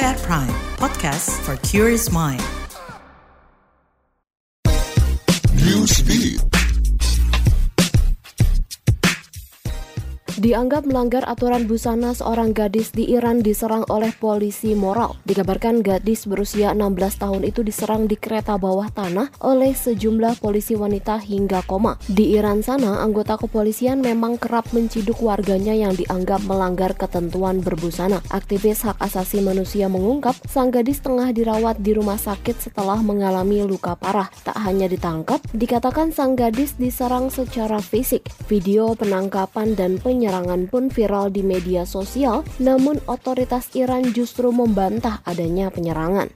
At Prime, podcast for curious mind. Newsbeat. Dianggap melanggar aturan busana seorang gadis di Iran diserang oleh polisi moral. Dikabarkan gadis berusia 16 tahun itu diserang di kereta bawah tanah oleh sejumlah polisi wanita hingga koma. Di Iran sana, anggota kepolisian memang kerap menciduk warganya yang dianggap melanggar ketentuan berbusana. Aktivis hak asasi manusia mengungkap sang gadis tengah dirawat di rumah sakit setelah mengalami luka parah. Tak hanya ditangkap, dikatakan sang gadis diserang secara fisik. Video penangkapan dan penyerangan penyerangan pun viral di media sosial, namun otoritas Iran justru membantah adanya penyerangan.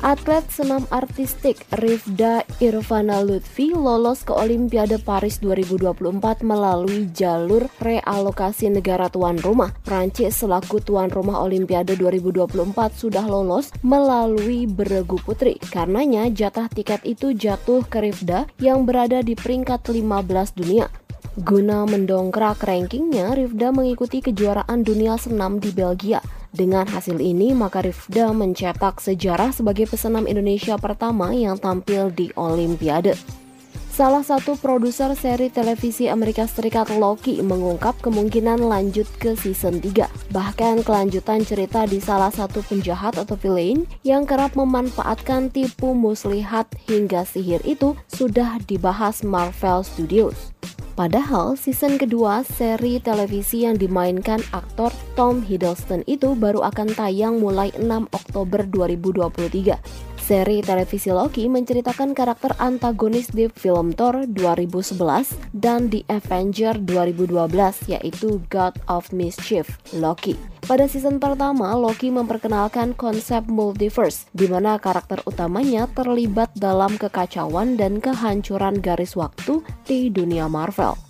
Atlet senam artistik Rifda Irvana Lutfi lolos ke Olimpiade Paris 2024 melalui jalur realokasi negara tuan rumah. Prancis selaku tuan rumah Olimpiade 2024 sudah lolos melalui beregu putri. Karenanya jatah tiket itu jatuh ke Rifda yang berada di peringkat 15 dunia. Guna mendongkrak rankingnya, Rifda mengikuti kejuaraan dunia senam di Belgia. Dengan hasil ini, maka Rifda mencetak sejarah sebagai pesenam Indonesia pertama yang tampil di Olimpiade. Salah satu produser seri televisi Amerika Serikat Loki mengungkap kemungkinan lanjut ke season 3. Bahkan kelanjutan cerita di salah satu penjahat atau villain yang kerap memanfaatkan tipu muslihat hingga sihir itu sudah dibahas Marvel Studios. Padahal season kedua seri televisi yang dimainkan aktor Tom Hiddleston itu baru akan tayang mulai 6 Oktober 2023. Seri televisi Loki menceritakan karakter antagonis di film Thor 2011 dan di Avenger 2012 yaitu God of Mischief, Loki. Pada season pertama, Loki memperkenalkan konsep multiverse, di mana karakter utamanya terlibat dalam kekacauan dan kehancuran garis waktu di dunia Marvel.